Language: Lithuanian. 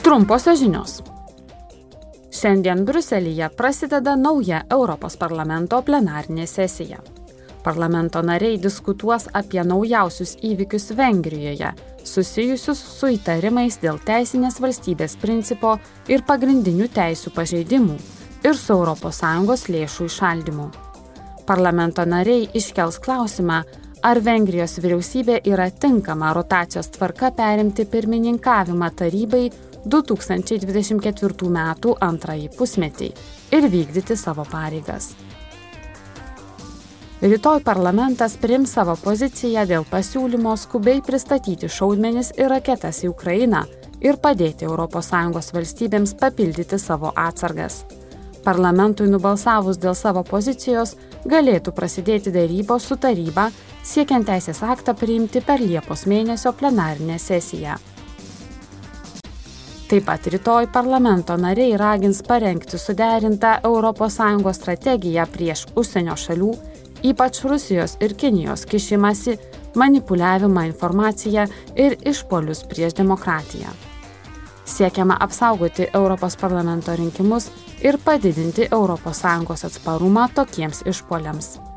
Trumposios žinios. Šiandien Bruselėje prasideda nauja Europos parlamento plenarinė sesija. Parlamento nariai diskutuos apie naujausius įvykius Vengrijoje, susijusius su įtarimais dėl teisinės valstybės principo ir pagrindinių teisų pažeidimų ir su ES lėšų išaldymu. Parlamento nariai iškels klausimą, ar Vengrijos vyriausybė yra tinkama rotacijos tvarka perimti pirmininkavimą tarybai 2024 m. antrąjį pusmetį ir vykdyti savo pareigas. Rytoj parlamentas priims savo poziciją dėl pasiūlymo skubiai pristatyti šaudmenis ir raketas į Ukrainą ir padėti ES valstybėms papildyti savo atsargas. Parlamentui nubalsavus dėl savo pozicijos galėtų prasidėti dėrybos su taryba, siekiant teisės aktą priimti per Liepos mėnesio plenarinę sesiją. Taip pat rytoj parlamento nariai ragins parengti suderintą ES strategiją prieš užsienio šalių, ypač Rusijos ir Kinijos kišimasi, manipuliavimą informaciją ir išpolius prieš demokratiją. Siekiama apsaugoti Europos parlamento rinkimus ir padidinti ES atsparumą tokiems išpoliams.